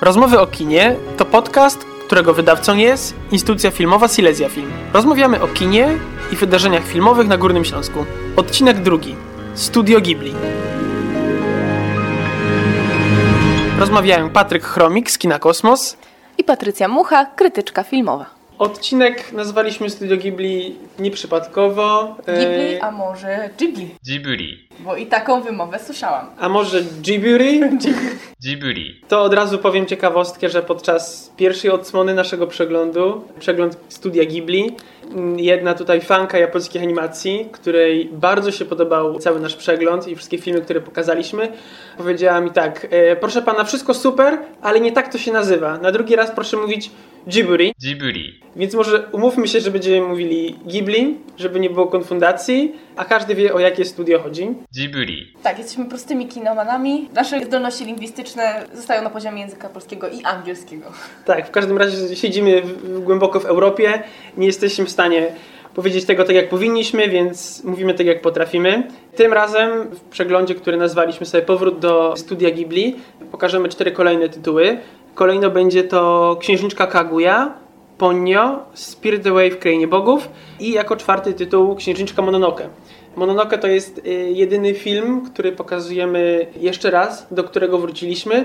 Rozmowy o kinie to podcast, którego wydawcą jest instytucja filmowa Silesia Film. Rozmawiamy o kinie i wydarzeniach filmowych na Górnym Śląsku. Odcinek drugi. Studio Ghibli. Rozmawiają Patryk Chromik z Kina Kosmos i Patrycja Mucha, krytyczka filmowa. Odcinek nazwaliśmy Studio Ghibli nieprzypadkowo. Ghibli, a może Ghibli. Ghibli. Bo i taką wymowę słyszałam. A może Ghibli? Ghibli. To od razu powiem ciekawostkę, że podczas pierwszej odsłony naszego przeglądu, przegląd Studia Ghibli, jedna tutaj fanka japońskich animacji, której bardzo się podobał cały nasz przegląd i wszystkie filmy, które pokazaliśmy, powiedziała mi tak, e, proszę pana, wszystko super, ale nie tak to się nazywa. Na drugi raz proszę mówić Ghibli. Ghibli. Więc może umówmy się, że będziemy mówili Ghibli, żeby nie było konfundacji, a każdy wie o jakie studio chodzi. Ghibli. Tak, jesteśmy prostymi kinomanami. Nasze zdolności lingwistyczne zostają na poziomie języka polskiego i angielskiego. Tak, w każdym razie siedzimy w, głęboko w Europie, nie jesteśmy w stanie powiedzieć tego tak jak powinniśmy, więc mówimy tak jak potrafimy. Tym razem w przeglądzie, który nazwaliśmy sobie Powrót do studia Ghibli, pokażemy cztery kolejne tytuły. Kolejno będzie to Księżniczka Kaguya, Ponyo, Spirit Away w Krainie Bogów i jako czwarty tytuł Księżniczka Mononoke. Mononoke to jest y, jedyny film, który pokazujemy jeszcze raz, do którego wróciliśmy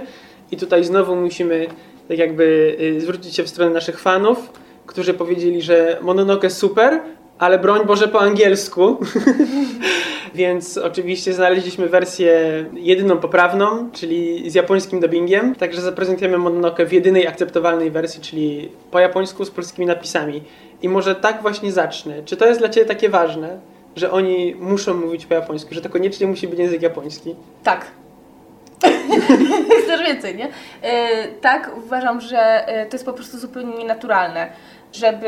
i tutaj znowu musimy tak jakby y, zwrócić się w stronę naszych fanów, którzy powiedzieli, że Mononoke super, ale broń Boże po angielsku. Więc oczywiście znaleźliśmy wersję jedyną poprawną, czyli z japońskim dubbingiem. Także zaprezentujemy Mononoke w jedynej akceptowalnej wersji, czyli po japońsku z polskimi napisami. I może tak właśnie zacznę. Czy to jest dla Ciebie takie ważne, że oni muszą mówić po japońsku, że to koniecznie musi być język japoński? Tak. Chcesz więcej, nie? Yy, tak, uważam, że yy, to jest po prostu zupełnie nienaturalne żeby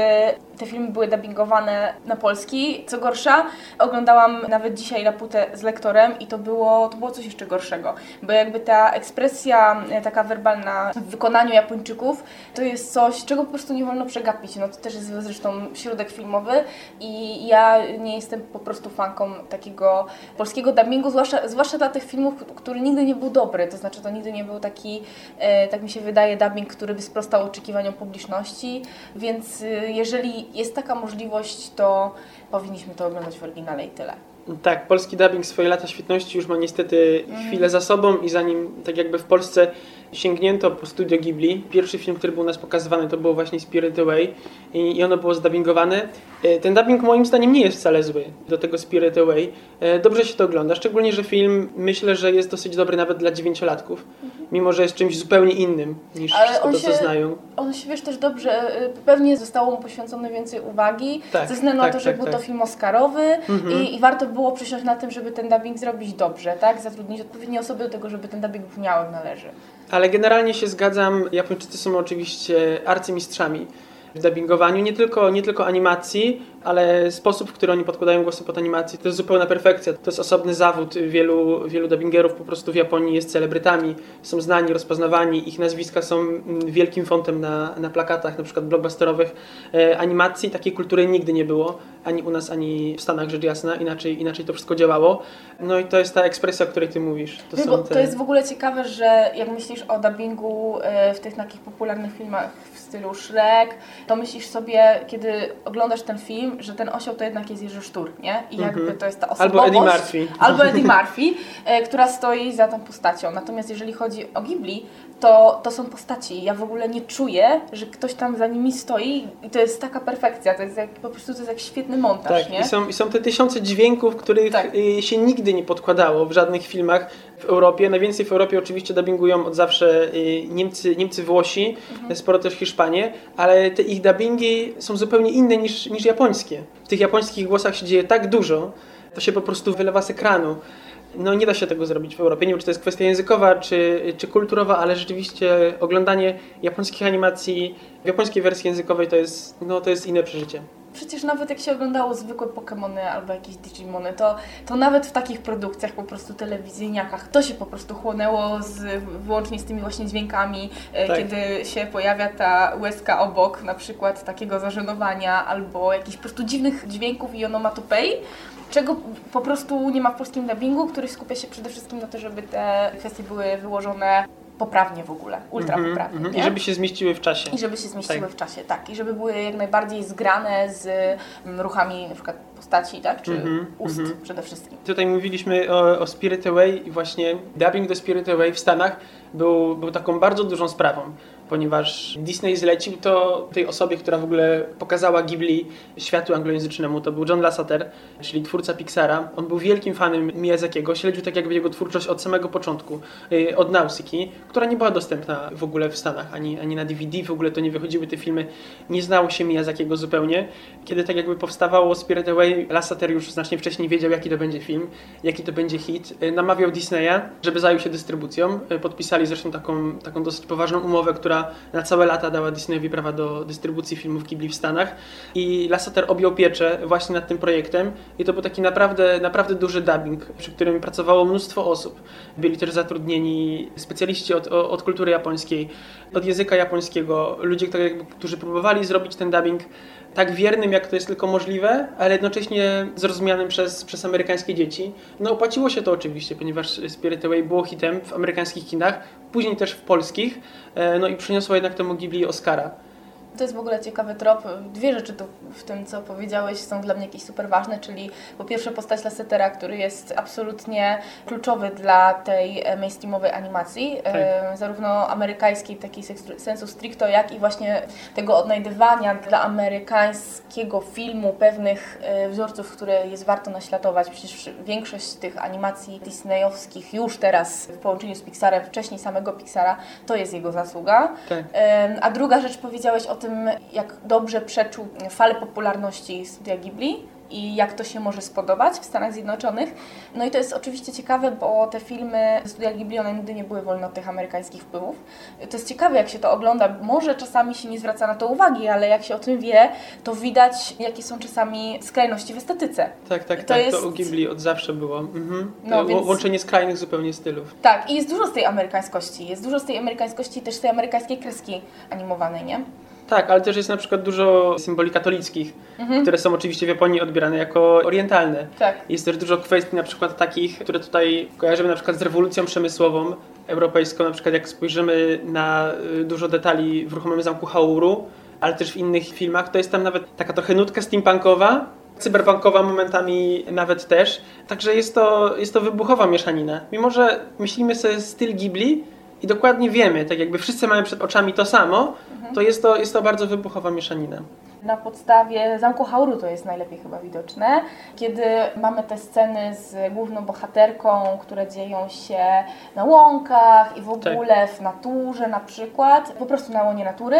te filmy były dubbingowane na polski. Co gorsza, oglądałam nawet dzisiaj Laputę z lektorem i to było, to było coś jeszcze gorszego, bo jakby ta ekspresja e, taka werbalna w wykonaniu Japończyków to jest coś, czego po prostu nie wolno przegapić. No to też jest zresztą środek filmowy i ja nie jestem po prostu fanką takiego polskiego dubbingu, zwłaszcza, zwłaszcza dla tych filmów, który nigdy nie był dobry, to znaczy to nigdy nie był taki, e, tak mi się wydaje, dubbing, który by sprostał oczekiwaniom publiczności, więc e, jest taka możliwość, to powinniśmy to oglądać w oryginale i tyle. Tak, polski dubbing swoje lata świetności już ma niestety chwilę za sobą i zanim tak jakby w Polsce sięgnięto po studio Ghibli, pierwszy film, który był u nas pokazywany to było właśnie Spirit Away i, i ono było zdubbingowane. E, ten dubbing moim zdaniem nie jest wcale zły do tego Spirit Away. E, dobrze się to ogląda, szczególnie, że film myślę, że jest dosyć dobry nawet dla dziewięciolatków, mhm. mimo że jest czymś zupełnie innym niż Ale wszystko to, co znają. On się wiesz też dobrze, y, pewnie zostało mu poświęcone więcej uwagi, tak, ze względu tak, na to, że tak, był tak. to film oscarowy mhm. i, i warto było przysiąść na tym, żeby ten dubbing zrobić dobrze, tak? Zatrudnić odpowiednie osoby do tego, żeby ten dubbing brzmiał jak należy. Ale generalnie się zgadzam, Japończycy są oczywiście arcymistrzami w dubbingowaniu, nie tylko, nie tylko animacji, ale sposób, w który oni podkładają głosy pod animację, to jest zupełna perfekcja. To jest osobny zawód. Wielu, wielu dubbingerów po prostu w Japonii jest celebrytami, są znani, rozpoznawani, ich nazwiska są wielkim fontem na, na plakatach, na przykład blockbusterowych e, animacji. Takiej kultury nigdy nie było, ani u nas, ani w Stanach, rzecz jasna, inaczej, inaczej to wszystko działało. No i to jest ta ekspresja, o której ty mówisz. To, no, te... to jest w ogóle ciekawe, że jak myślisz o dubbingu e, w tych takich popularnych filmach w stylu Shrek, to myślisz sobie, kiedy oglądasz ten film, że ten osioł to jednak jest Jerzy Sztur, nie? I jakby -hmm. to jest ta osobowość. Albo Eddie Murphy. Albo Eddie Murphy, e, która stoi za tą postacią. Natomiast jeżeli chodzi o Ghibli, to, to są postaci. Ja w ogóle nie czuję, że ktoś tam za nimi stoi i to jest taka perfekcja. To jest jak, po prostu to jest jak świetny montaż, tak, nie? I są, I są te tysiące dźwięków, których tak. Się nigdy nie podkładało w żadnych filmach w Europie. Najwięcej w Europie oczywiście dubbingują od zawsze y, Niemcy, Niemcy Włosi, mhm. sporo też Hiszpanie, ale te ich dubbingi są zupełnie inne niż, niż japońskie. W tych japońskich głosach się dzieje tak dużo, to się po prostu wylewa z ekranu no nie da się tego zrobić w Europie. Nie wiem, czy to jest kwestia językowa, czy, czy kulturowa, ale rzeczywiście oglądanie japońskich animacji w japońskiej wersji językowej to jest, no, to jest inne przeżycie. Przecież nawet jak się oglądało zwykłe Pokémony albo jakieś Digimony, to, to nawet w takich produkcjach po prostu telewizyjniakach to się po prostu chłonęło z, wyłącznie z tymi właśnie dźwiękami, e, tak. kiedy się pojawia ta łezka obok, na przykład takiego zażenowania albo jakichś po prostu dziwnych dźwięków i onomatopei, czego po prostu nie ma w polskim dubbingu, który skupia się przede wszystkim na to, żeby te kwestie były wyłożone poprawnie w ogóle, ultra Mhm, poprawnie. mhm. nie? I żeby się zmieściły w czasie. I żeby się zmieściły Tak. w czasie, tak. I żeby były jak najbardziej zgrane z mm, ruchami na przykład postaci, tak? Czy Mhm, ust mhm. przede wszystkim. Tutaj mówiliśmy o, o Spirit Away i właśnie dubbing do Spirit Away w Stanach był, był taką bardzo dużą sprawą, ponieważ Disney zlecił to tej osobie, która w ogóle pokazała Ghibli światu anglojęzycznemu. To był John Lasseter, czyli twórca Pixara. On był wielkim fanem Miyazakiego, śledził tak jakby jego twórczość od samego początku, yy, od Nausicaa, która nie była dostępna w ogóle w Stanach, ani, ani na DVD, w ogóle to nie wychodziły te filmy, nie znało się Miyazakiego zupełnie. Kiedy tak jakby powstawało Spirit Away, Lasseter już znacznie wcześniej wiedział, jaki to będzie film, jaki to będzie hit. Yy, Namawiał Disneya, żeby zajął się dystrybucją. Yy, Podpisali zresztą taką, taką dosyć poważną umowę, która na całe lata dała Disneyowi prawa do dystrybucji filmów Ghibli w Stanach. I Lasseter objął pieczę właśnie nad tym projektem i to był taki naprawdę, naprawdę duży dubbing, przy którym pracowało mnóstwo osób. Byli też zatrudnieni specjaliści od, od kultury japońskiej, od języka japońskiego, ludzie, którzy próbowali zrobić ten dubbing tak wiernym, jak to jest tylko możliwe, ale jednocześnie zrozumianym przez, przez amerykańskie dzieci. No opłaciło się to oczywiście, ponieważ Spirit Away było hitem w amerykańskich kinach, później też w polskich, e, no i przyniosło jednak temu Ghibli Oscara. To jest w ogóle ciekawy trop. Dwie rzeczy tu w tym, co powiedziałeś, są dla mnie jakieś super ważne, czyli po pierwsze postać Lassetera, który jest absolutnie kluczowy dla tej e, mainstreamowej animacji, e, zarówno amerykańskiej, takiej sensu stricto, jak i właśnie tego odnajdywania dla amerykańskiego filmu pewnych e, wzorców, które jest warto naśladować. Przecież większość tych animacji disneyowskich już teraz w połączeniu z Pixarem, wcześniej samego Pixara, to jest jego zasługa. Tak. A druga rzecz powiedziałeś o tym, jak dobrze przeczuł falę popularności studia Ghibli i jak to się może spodobać w Stanach Zjednoczonych. No i to jest oczywiście ciekawe, bo te filmy studia Ghibli, one nigdy nie były wolne od tych amerykańskich wpływów. To jest ciekawe, jak się to ogląda. Może czasami się nie zwraca na to uwagi, ale jak się o tym wie, to widać, jakie są czasami skrajności w estetyce. Tak, tak, To tak. jest- To u Ghibli od zawsze było. Mhm. No, więc- Łączenie skrajnych zupełnie stylów. Tak, i jest dużo z tej amerykańskości. Jest dużo z tej amerykańskości, też z tej amerykańskiej kreski animowanej, nie? Tak, ale też jest na przykład dużo symboli katolickich, Mhm. które są oczywiście w Japonii odbierane jako orientalne. Tak. Jest też dużo kwestii na przykład takich, które tutaj kojarzymy na przykład z rewolucją przemysłową europejską, na przykład jak spojrzymy na y, dużo detali w ruchomym zamku Hauru, ale też w innych filmach, to jest tam nawet taka trochę nutka steampunkowa, cyberpunkowa momentami nawet też. Także jest to, jest to wybuchowa mieszanina. Mimo, że myślimy sobie styl Ghibli i dokładnie wiemy, tak jakby wszyscy mamy przed oczami to samo, to jest to, jest to bardzo wybuchowa mieszanina. Na podstawie Zamku Hauru to jest najlepiej chyba widoczne, kiedy mamy te sceny z główną bohaterką, które dzieją się na łąkach i w Tak. ogóle w naturze na przykład, po prostu na łonie natury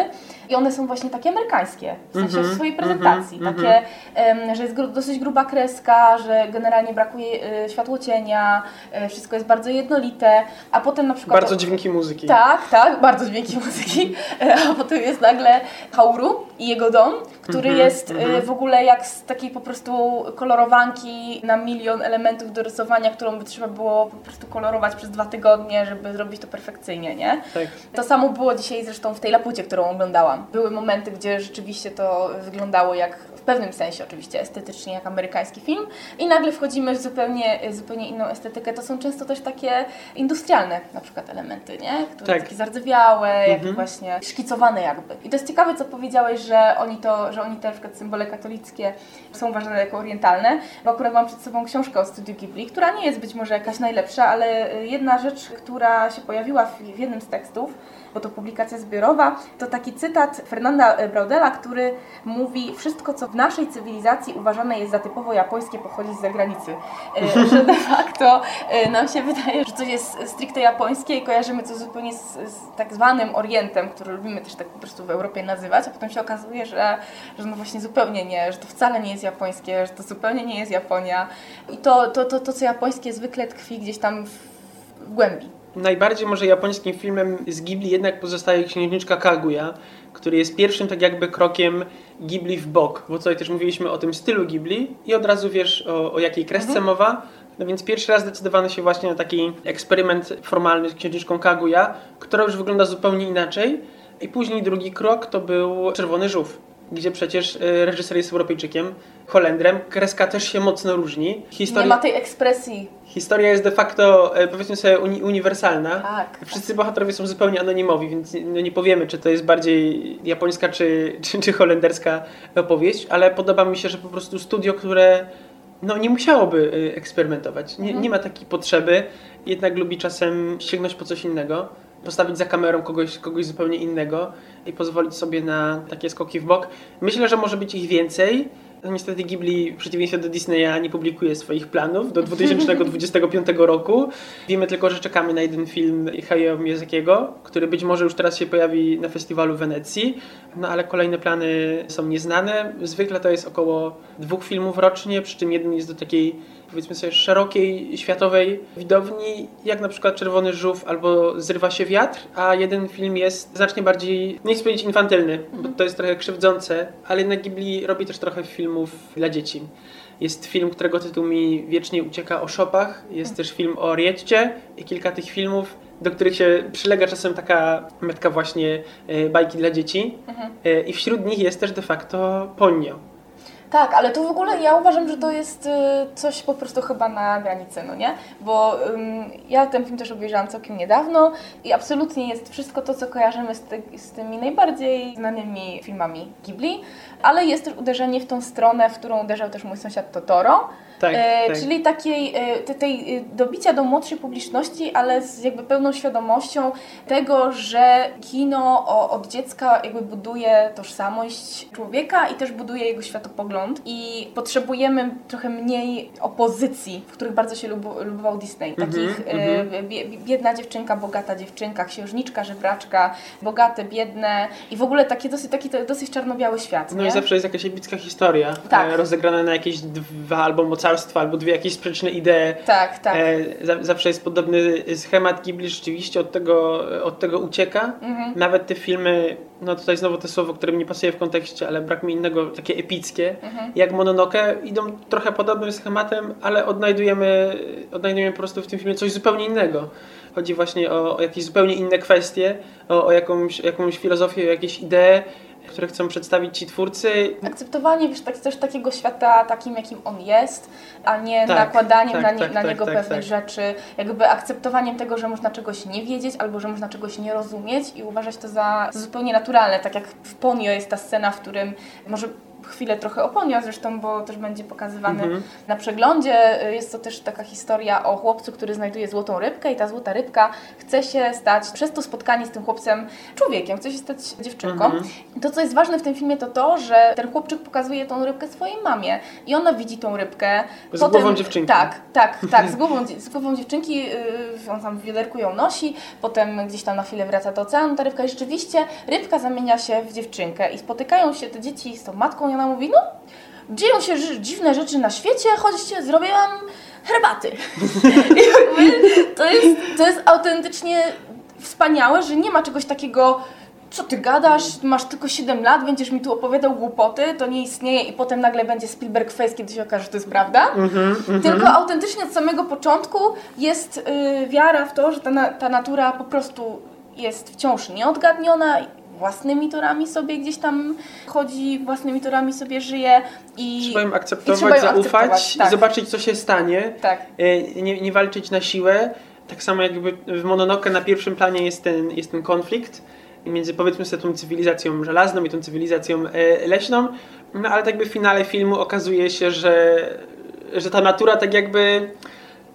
i one są właśnie takie amerykańskie, w sensie Mhm, w swojej prezentacji, mhm, takie, em, że jest gru, dosyć gruba kreska, że generalnie brakuje y, światło cienia, y, wszystko jest bardzo jednolite, a potem na przykład... Bardzo dźwięki muzyki. Tak, tak, bardzo dźwięki muzyki. A potem jest nagle Hauru i jego dom, który Mhm, jest e, mhm. w ogóle jak z takiej po prostu kolorowanki na milion elementów do rysowania, którą by trzeba było po prostu kolorować przez dwa tygodnie, żeby zrobić to perfekcyjnie, nie? Tak. To samo było dzisiaj zresztą w tej Lapucie, którą oglądałam. Były momenty, gdzie rzeczywiście to wyglądało jak, w pewnym sensie oczywiście, estetycznie jak amerykański film i nagle wchodzimy w zupełnie, zupełnie inną estetykę. To są często też takie industrialne na przykład elementy, nie? Które Tak. takie zardzewiałe, Mhm. właśnie szkicowane jakby. I to jest ciekawe, co powiedziałeś, że oni to, że oni te na przykład symbole katolickie są uważane jako orientalne, bo akurat mam przed sobą książkę o Studiu Ghibli, która nie jest być może jakaś najlepsza, ale jedna rzecz, która się pojawiła w jednym z tekstów, bo to publikacja zbiorowa, to taki cytat Fernanda Braudela, który mówi wszystko, co w naszej cywilizacji uważane jest za typowo japońskie, pochodzi z zagranicy. E, że de facto e, nam się wydaje, że coś jest stricte japońskie i kojarzymy to zupełnie z, z tak zwanym Orientem, który lubimy też tak po prostu w Europie nazywać, a potem się okazuje, że, że no właśnie zupełnie nie, że to wcale nie jest japońskie, że to zupełnie nie jest Japonia. I to, to, to, to co japońskie zwykle tkwi gdzieś tam w, w głębi. Najbardziej może japońskim filmem z Ghibli jednak pozostaje Księżniczka Kaguya, który jest pierwszym tak jakby krokiem Ghibli w bok, bo tutaj też mówiliśmy o tym stylu Ghibli i od razu wiesz o, o jakiej kresce mowa. No więc pierwszy raz zdecydowano się właśnie na taki eksperyment formalny z Księżniczką Kaguya, która już wygląda zupełnie inaczej. I później drugi krok to był Czerwony Żółw. Gdzie przecież y, reżyser jest Europejczykiem, Holendrem. Kreska też się mocno różni. Nie ma tej ekspresji. historia jest de facto, e, powiedzmy sobie, uni uniwersalna. Tak. Wszyscy bohaterowie są zupełnie anonimowi, więc nie- no nie powiemy, czy to jest bardziej japońska, czy, czy, czy holenderska opowieść, ale podoba mi się, że po prostu studio, które no, nie musiałoby y, eksperymentować, nie, nie ma takiej potrzeby, jednak lubi czasem sięgnąć po coś innego, postawić za kamerą kogoś, kogoś zupełnie innego i pozwolić sobie na takie skoki w bok. Myślę, że może być ich więcej. No, Niestety Ghibli, w przeciwieństwie do Disneya, nie publikuje swoich planów do 2025 roku. Wiemy tylko, że czekamy na jeden film Hayao Miyazakiego, który być może już teraz się pojawi na festiwalu w Wenecji, no ale kolejne plany są nieznane. Zwykle to jest około dwóch filmów rocznie, przy czym jeden jest do takiej powiedzmy sobie szerokiej światowej widowni, jak na przykład Czerwony Żółw albo Zrywa się wiatr, a jeden film jest znacznie bardziej, nie chcę powiedzieć infantylny, bo to jest trochę krzywdzące, ale jednak Ghibli robi też trochę filmów dla dzieci. Jest film, którego tytuł mi wiecznie ucieka o szopach, jest też film o Rietcie i kilka tych filmów, do których się przylega czasem taka metka właśnie e, bajki dla dzieci E, i wśród nich jest też de facto Ponyo. Tak, ale to w ogóle ja uważam, że to jest y, coś po prostu chyba na granicy, no nie? Bo ym, ja ten film też obejrzałam całkiem niedawno i absolutnie jest wszystko to, co kojarzymy z, ty, z tymi najbardziej znanymi filmami Ghibli, ale jest też uderzenie w tą stronę, w którą uderzał też mój sąsiad Totoro. Tak, E, tak. Czyli takiej, e, te- tej e, dobicia do młodszej publiczności, ale z jakby pełną świadomością tego, że kino od dziecka jakby buduje tożsamość człowieka i też buduje jego światopogląd i potrzebujemy trochę mniej opozycji, w których bardzo się lubował Disney. Takich e, bie, biedna dziewczynka, bogata dziewczynka, księżniczka, żebraczka, bogate, biedne i w ogóle takie dosyć, taki dosyć czarno-biały świat, No nie? i zawsze jest jakaś epicka historia, Tak. rozegrana na jakieś dwa albo albo dwie jakieś sprzeczne idee. Tak, tak. E, za, zawsze jest podobny schemat Ghibli, rzeczywiście od tego, od tego ucieka. Mhm. Nawet te filmy, no tutaj znowu to słowo, które mi nie pasuje w kontekście, ale brak mi innego, takie epickie, Mhm. jak Mononoke, idą trochę podobnym schematem, ale odnajdujemy, odnajdujemy po prostu w tym filmie coś zupełnie innego. Chodzi właśnie o, o jakieś zupełnie inne kwestie, o, o jakąś, jakąś filozofię, o jakieś idee, które chcą przedstawić ci twórcy. Akceptowanie wiesz, tak, też takiego świata takim, jakim on jest, a nie Tak, nakładaniem tak, na, nie, tak, na tak, niego tak, pewnych tak. rzeczy, jakby akceptowaniem tego, że można czegoś nie wiedzieć albo że można czegoś nie rozumieć i uważać to za zupełnie naturalne. Tak jak w Ponio jest ta scena, w którym może chwilę trochę o Ponio zresztą, bo też będzie pokazywany Mhm. na przeglądzie. Jest to też taka historia o chłopcu, który znajduje złotą rybkę i ta złota rybka chce się stać przez to spotkanie z tym chłopcem człowiekiem, chce się stać dziewczynką. Mhm. To, co jest ważne w tym filmie, to to, że ten chłopczyk pokazuje tą rybkę swojej mamie i ona widzi tą rybkę. Z głową dziewczynki. Tak, tak, tak, z głową, z głową dziewczynki, yy, on tam w wiaderku ją nosi, potem gdzieś tam na chwilę wraca do oceanu, ta rybka i rzeczywiście rybka zamienia się w dziewczynkę i spotykają się te dzieci z tą matką i ona mówi, no, dzieją się dziwne rzeczy na świecie, chodźcie, zrobiłam herbaty. To jest, to jest autentycznie wspaniałe, że nie ma czegoś takiego co ty gadasz, masz tylko 7 lat, będziesz mi tu opowiadał głupoty, to nie istnieje i potem nagle będzie Spielberg face, kiedy się okaże, że to jest prawda. Tylko autentycznie od samego początku jest y, wiara w to, że ta, na, ta natura po prostu jest wciąż nieodgadniona, własnymi torami sobie gdzieś tam chodzi, własnymi torami sobie żyje i Trzeba im i akceptować, trzeba ją zaufać akceptować, tak. zobaczyć, co się stanie. Tak. E, Nie, nie walczyć na siłę. Tak samo jakby w Mononoke na pierwszym planie jest ten, jest ten konflikt między powiedzmy sobie tą cywilizacją żelazną i tą cywilizacją e, leśną, no ale tak jakby w finale filmu okazuje się, że, że ta natura tak jakby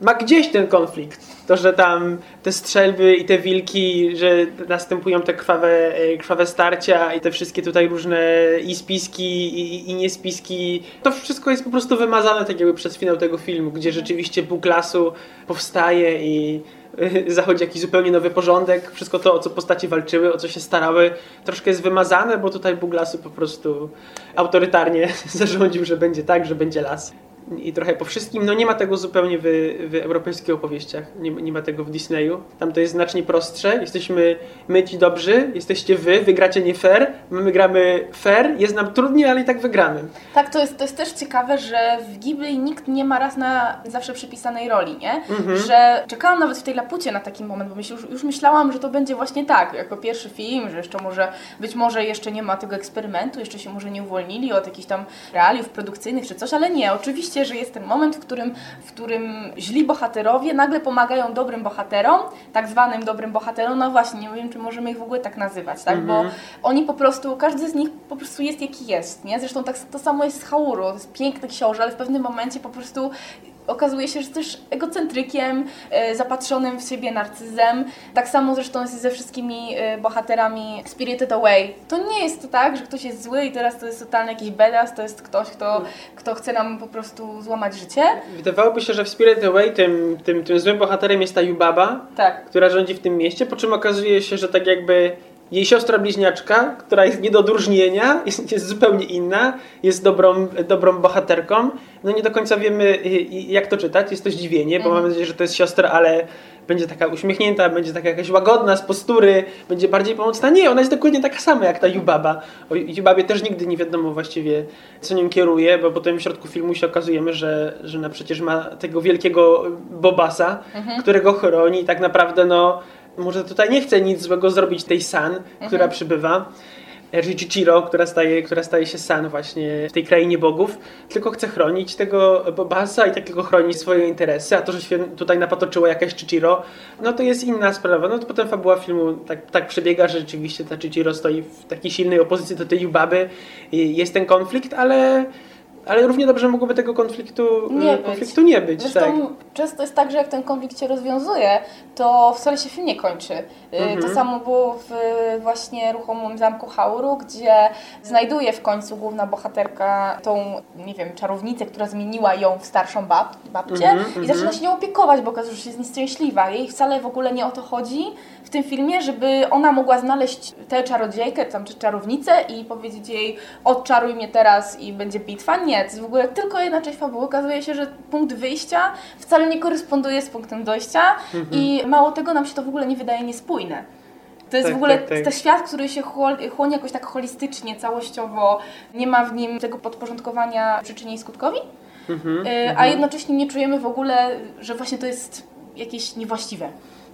ma gdzieś ten konflikt. To, że tam te strzelby i te wilki, że następują te krwawe, e, krwawe starcia i te wszystkie tutaj różne i spiski i, i niespiski. To wszystko jest po prostu wymazane tak jakby przez finał tego filmu, gdzie rzeczywiście Bóg lasu powstaje i e, zachodzi jakiś zupełnie nowy porządek. Wszystko to, o co postaci walczyły, o co się starały, troszkę jest wymazane, bo tutaj Bóg lasu po prostu autorytarnie zarządził, że będzie tak, że będzie las. I trochę po wszystkim. No nie ma tego zupełnie w, w europejskich opowieściach, nie, nie ma tego w Disneyu. Tam to jest znacznie prostsze. Jesteśmy my ci dobrzy, jesteście wy, wygracie nie fair, my gramy fair, jest nam trudniej, ale i tak wygramy. Tak, to jest, to jest też ciekawe, że w Ghibli nikt nie ma raz na zawsze przypisanej roli, nie? Mhm. Że czekałam nawet w tej Lapucie na taki moment, bo myśl, już, już myślałam, że to będzie właśnie tak, jako pierwszy film, że jeszcze może, być może jeszcze nie ma tego eksperymentu, jeszcze się może nie uwolnili od jakichś tam realiów produkcyjnych czy coś, ale nie, oczywiście, że jest ten moment, w którym, w którym źli bohaterowie nagle pomagają dobrym bohaterom, tak zwanym dobrym bohaterom, no właśnie, nie wiem, czy możemy ich w ogóle tak nazywać, tak, bo oni po prostu, każdy z nich po prostu jest jaki jest, nie? Zresztą tak, to samo jest z Hauru, to jest piękny książę, ale w pewnym momencie po prostu okazuje się, że też egocentrykiem, e, zapatrzonym w siebie narcyzem. Tak samo zresztą jest ze wszystkimi e, bohaterami Spirited Away. To nie jest to tak, że ktoś jest zły i teraz to jest totalny jakiś bedas, to jest ktoś, kto, kto chce nam po prostu złamać życie. Wydawałoby się, że w Spirit Away tym, tym, tym złym bohaterem jest ta Yubaba, Tak. która rządzi w tym mieście, po czym okazuje się, że tak jakby jej siostra bliźniaczka, która jest nie do odróżnienia, jest, jest zupełnie inna, jest dobrą, dobrą bohaterką. No nie do końca wiemy, y, y, jak to czytać, jest to zdziwienie, bo mamy nadzieję, że to jest siostra, ale będzie taka uśmiechnięta, będzie taka jakaś łagodna z postury, będzie bardziej pomocna. Nie, ona jest dokładnie taka sama jak ta Yubaba. O Yubabie też nigdy nie wiadomo właściwie, co nią kieruje, bo potem w środku filmu się okazujemy, że, że ona przecież ma tego wielkiego Bobasa, którego chroni i tak naprawdę no może tutaj nie chce nic złego zrobić tej San, która przybywa. Richichiro, która staje, która staje się San właśnie w tej krainie bogów, tylko chce chronić tego Bobasa i takiego chronić swoje interesy, a to, że się tutaj napatoczyła jakaś Chichiro, no to jest inna sprawa. No to potem fabuła filmu tak, tak przebiega, że rzeczywiście ta Chichiro stoi w takiej silnej opozycji do tej Yubaby i jest ten konflikt, ale, ale równie dobrze mogłoby tego konfliktu Nie e, być. konfliktu nie być. Zresztą tak. często jest tak, że jak ten konflikt się rozwiązuje, to wcale się film nie kończy. Y, Mhm. To samo było w y, właśnie ruchomym zamku Hauru, gdzie znajduje w końcu główna bohaterka tą, nie wiem, czarownicę, która zmieniła ją w starszą bab babcię Mhm, i zaczyna się nią opiekować, bo okazuje się, że jest nieszczęśliwa. Jej wcale w ogóle nie o to chodzi w tym filmie, żeby ona mogła znaleźć tę czarodziejkę, tam czy czarownicę i powiedzieć jej odczaruj mnie teraz i będzie bitwa. Nie, to jest w ogóle tylko jedna część fabuły. Okazuje się, że punkt wyjścia wcale nie koresponduje z punktem dojścia i mało tego nam się to w ogóle nie wydaje niespójne. To jest Tak, w ogóle tak, tak. ten świat, który się chłon- chłonie jakoś tak holistycznie, całościowo, nie ma w nim tego podporządkowania przyczynie i skutkowi, Mhm, y, a jednocześnie nie czujemy w ogóle, że właśnie to jest jakieś niewłaściwe.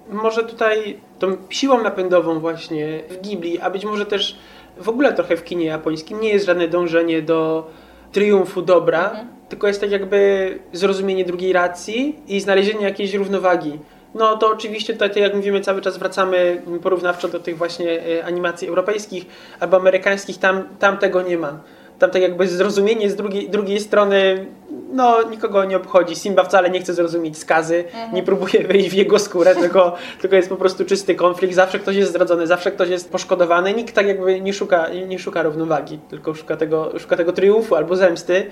Może tutaj tą siłą napędową właśnie w Ghibli, a być może też w ogóle trochę w kinie japońskim nie jest żadne dążenie do triumfu dobra, tylko jest tak jakby zrozumienie drugiej racji i znalezienie jakiejś równowagi. No to oczywiście tutaj, tak jak mówimy, cały czas wracamy porównawczo do tych właśnie e, animacji europejskich albo amerykańskich, tam, tam tego nie ma. Tam tak jakby zrozumienie z drugiej, drugiej strony, no nikogo nie obchodzi. Simba wcale nie chce zrozumieć skazy, nie próbuje wejść w jego skórę, tylko, tylko jest po prostu czysty konflikt. Zawsze ktoś jest zdradzony, zawsze ktoś jest poszkodowany. Nikt tak jakby nie szuka, nie szuka równowagi, tylko szuka tego, szuka tego triumfu albo zemsty.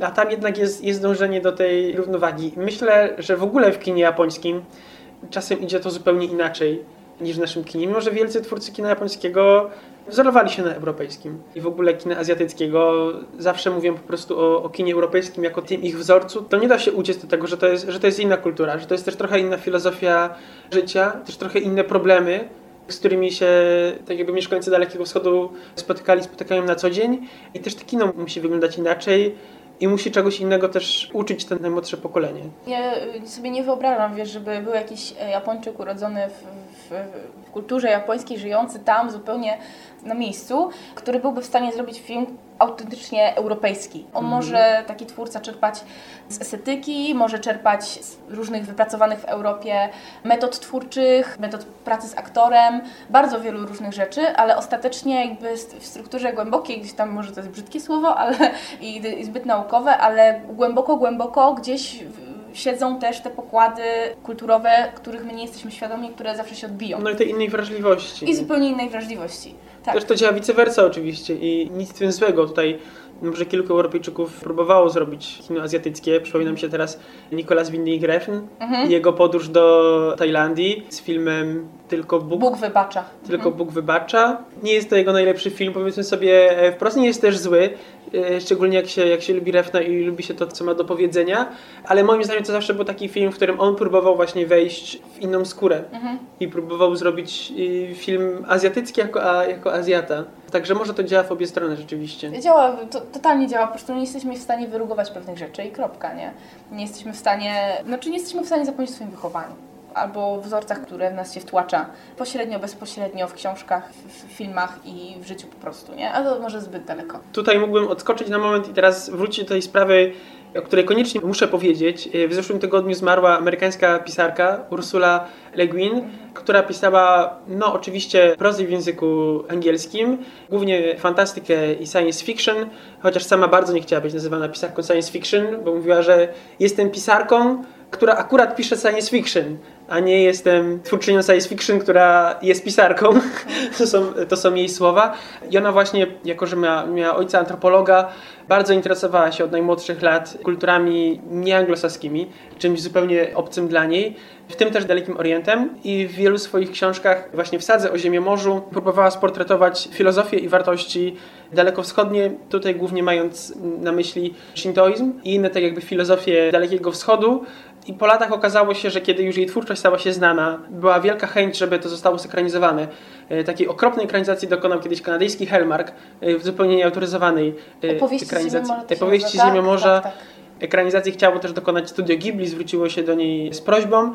A tam jednak jest, jest dążenie do tej równowagi. Myślę, że w ogóle w kinie japońskim czasem idzie to zupełnie inaczej niż w naszym kinie. Mimo, że wielcy twórcy kina japońskiego wzorowali się na europejskim. I w ogóle kina azjatyckiego zawsze mówią po prostu o, o kinie europejskim jako tym ich wzorcu. To nie da się uciec do tego, że to, jest, że to jest inna kultura, że to jest też trochę inna filozofia życia, też trochę inne problemy, z którymi się tak jakby mieszkańcy Dalekiego Wschodu spotykali, spotykają na co dzień. I też to kino musi wyglądać inaczej i musi czegoś innego też uczyć ten najmłodsze pokolenie. Ja y, sobie nie wyobrażam, wiesz, żeby był jakiś e, Japończyk urodzony w, w, w kulturze japońskiej, żyjący tam zupełnie na miejscu, który byłby w stanie zrobić film autentycznie europejski. On może, taki twórca, czerpać z estetyki, może czerpać z różnych wypracowanych w Europie metod twórczych, metod pracy z aktorem, bardzo wielu różnych rzeczy, ale ostatecznie jakby w strukturze głębokiej, gdzieś tam może to jest brzydkie słowo, ale i, i zbyt naukowe, ale głęboko, głęboko gdzieś siedzą też te pokłady kulturowe, których my nie jesteśmy świadomi, które zawsze się odbiją. No i tej innej wrażliwości. I zupełnie innej wrażliwości. Tak. Też to działa vice versa oczywiście i nic w tym złego. Tutaj Może kilku Europejczyków próbowało zrobić kino azjatyckie. Przypomina mi się teraz Nicolas Winding Refn i jego podróż do Tajlandii z filmem Tylko Bóg, Bóg wybacza. Tylko Bóg wybacza. Nie jest to jego najlepszy film, powiedzmy sobie wprost. Nie jest też zły, szczególnie jak się, jak się lubi Refna i lubi się to, co ma do powiedzenia. Ale moim zdaniem to zawsze był taki film, w którym on próbował właśnie wejść w inną skórę i próbował zrobić y, film azjatycki jako, a, jako Azjata. Także może to działa w obie strony rzeczywiście. Działa, to, totalnie działa, po prostu nie jesteśmy w stanie wyrugować pewnych rzeczy i kropka, nie? Nie jesteśmy w stanie, znaczy nie jesteśmy w stanie zapomnieć o swoim wychowaniu. Albo wzorcach, które w nas się wtłacza pośrednio, bezpośrednio w książkach, w, filmach i w życiu po prostu, nie? A to może zbyt daleko. Tutaj mógłbym odskoczyć na moment i teraz wrócić do tej sprawy, o której koniecznie muszę powiedzieć. W zeszłym tygodniu zmarła amerykańska pisarka Ursula Le Guin, która pisała, no oczywiście, prozy w języku angielskim, głównie fantastykę i science fiction, chociaż sama bardzo nie chciała być nazywana pisarką science fiction, bo mówiła, że jestem pisarką, która akurat pisze science fiction, a nie jestem twórczynią science fiction, która jest pisarką. To są, to są jej słowa. I ona właśnie, jako że miała, miała ojca antropologa, bardzo interesowała się od najmłodszych lat kulturami nieanglosaskimi, czymś zupełnie obcym dla niej, w tym też Dalekim Orientem i w wielu swoich książkach właśnie w Sadze o Ziemię Morzu próbowała sportretować filozofię i wartości dalekowschodnie, tutaj głównie mając na myśli shintoizm i inne tak jakby filozofie Dalekiego Wschodu, i po latach okazało się, że kiedy już jej twórczość stała się znana, była wielka chęć, żeby to zostało zekranizowane. E, Takiej okropnej ekranizacji dokonał kiedyś kanadyjski Hellmark e, w zupełnie nieautoryzowanej e, Opowieści ekranizacji. Ziemi Morza Opowieści tak? Morza. Tak, tak. Ekranizacji chciało też dokonać studio Ghibli, zwróciło się do niej z prośbą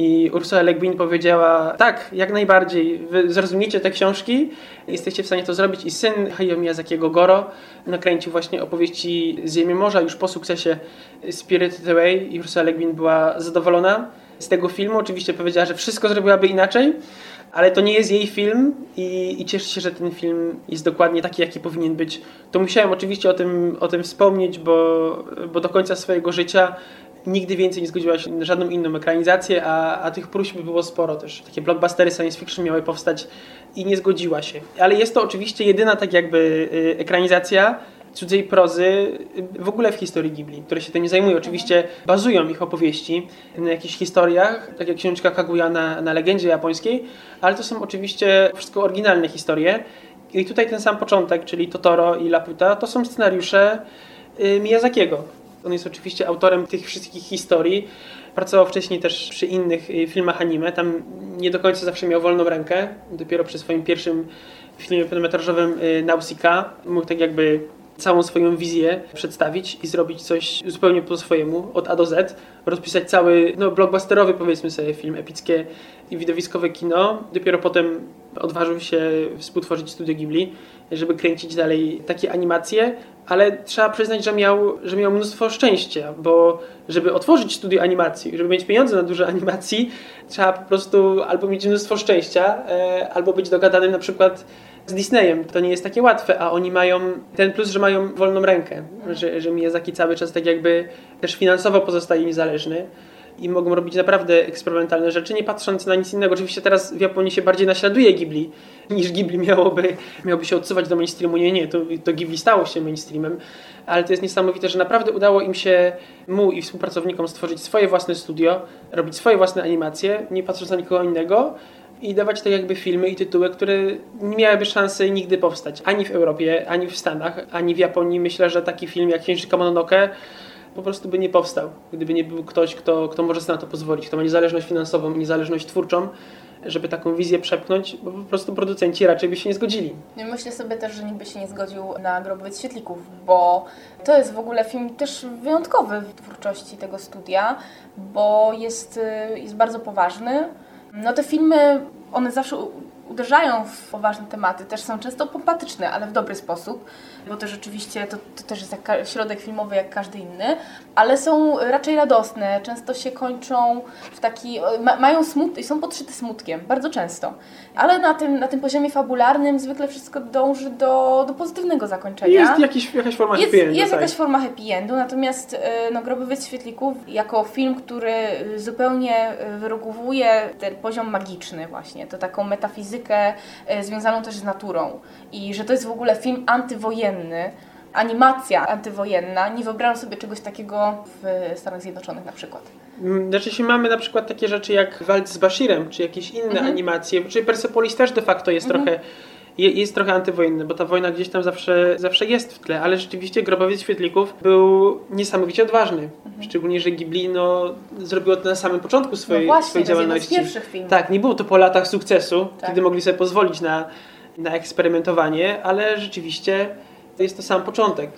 i Ursula Le Guin powiedziała, tak, jak najbardziej, wy zrozumiecie te książki, jesteście w stanie to zrobić i syn Hayao Miyazakiego Goro nakręcił właśnie opowieści z Ziemi Morza już po sukcesie Spirited Away i Ursula Le Guin była zadowolona z tego filmu, oczywiście powiedziała, że wszystko zrobiłaby inaczej, ale to nie jest jej film i, i cieszę się, że ten film jest dokładnie taki, jaki powinien być. To musiałem oczywiście o tym, o tym wspomnieć, bo, bo do końca swojego życia nigdy więcej nie zgodziła się na żadną inną ekranizację, a, a tych próśb było sporo też. Takie blockbustery science fiction miały powstać i nie zgodziła się. Ale jest to oczywiście jedyna tak jakby y, ekranizacja cudzej prozy y, w ogóle w historii Ghibli, które się tym nie zajmuje. Oczywiście bazują ich opowieści na jakichś historiach, tak jak książka Kaguya na, na legendzie japońskiej, ale to są oczywiście wszystko oryginalne historie. I tutaj ten sam początek, czyli Totoro i Laputa, to są scenariusze y, Miyazakiego. On jest oczywiście autorem tych wszystkich historii. Pracował wcześniej też przy innych y, filmach anime. Tam nie do końca zawsze miał wolną rękę. Dopiero przy swoim pierwszym filmie pełnometrażowym Nausicaa mógł tak jakby całą swoją wizję przedstawić i zrobić coś zupełnie po swojemu, od A do Z, rozpisać cały, no blockbusterowy powiedzmy sobie film, epickie i widowiskowe kino. Dopiero potem odważył się współtworzyć Studio Ghibli, żeby kręcić dalej takie animacje, ale trzeba przyznać, że miał, że miał mnóstwo szczęścia, bo żeby otworzyć studio animacji, żeby mieć pieniądze na duże animacji, trzeba po prostu albo mieć mnóstwo szczęścia, e, albo być dogadanym na przykład z Disneyem. To nie jest takie łatwe, a oni mają ten plus, że mają wolną rękę, że, że Miyazaki cały czas tak jakby też finansowo pozostaje niezależny i mogą robić naprawdę eksperymentalne rzeczy, nie patrząc na nic innego. Oczywiście teraz w Japonii się bardziej naśladuje Ghibli, niż Ghibli miałoby, miałoby się odsuwać do mainstreamu. Nie, nie, to, to Ghibli stało się mainstreamem, ale to jest niesamowite, że naprawdę udało im się, mu i współpracownikom stworzyć swoje własne studio, robić swoje własne animacje, nie patrząc na nikogo innego i dawać te jakby filmy i tytuły, które nie miałyby szansy nigdy powstać. Ani w Europie, ani w Stanach, ani w Japonii. Myślę, że taki film jak Księżniczka Mononoke po prostu by nie powstał, gdyby nie był ktoś, kto, kto może sobie na to pozwolić, kto ma niezależność finansową niezależność twórczą, żeby taką wizję przepchnąć, bo po prostu producenci raczej by się nie zgodzili. Myślę sobie też, że nikt by się nie zgodził na Grobowiec Świetlików, bo to jest w ogóle film też wyjątkowy w twórczości tego studia, bo jest, y, jest bardzo poważny. No te filmy, one zawsze uderzają w poważne tematy, też są często pompatyczne, ale w dobry sposób, bo to rzeczywiście to, to też jest jak środek filmowy jak każdy inny, ale są raczej radosne, często się kończą w taki, ma, mają smut i są podszyte smutkiem, bardzo często. Ale na tym, na tym poziomie fabularnym zwykle wszystko dąży do, do pozytywnego zakończenia. Jest jakiś, jakaś forma Jest, happy endu, jest tak. jakaś forma happy endu, natomiast e, no, Grobowiec Świetlików jako film, który e, zupełnie e, wyrogowuje ten poziom magiczny właśnie, to taką metafizykę e, związaną też z naturą i że to jest w ogóle film antywojenny, animacja antywojenna. Nie wyobrażam sobie czegoś takiego w Stanach Zjednoczonych na przykład. Mm, Znaczy się mamy na przykład takie rzeczy jak Walc z Bashirem, czy jakieś inne Mhm. animacje, czy Persepolis też de facto jest trochę je- jest trochę antywojenny, bo ta wojna gdzieś tam zawsze, zawsze jest w tle, ale rzeczywiście Grobowiec Świetlików był niesamowicie odważny. Szczególnie, że Ghibli no, zrobiło to na samym początku swojej, no właśnie, swojej działalności. Tak, nie było to po latach sukcesu, Tak. kiedy mogli sobie pozwolić na, na eksperymentowanie, ale rzeczywiście to jest to sam początek.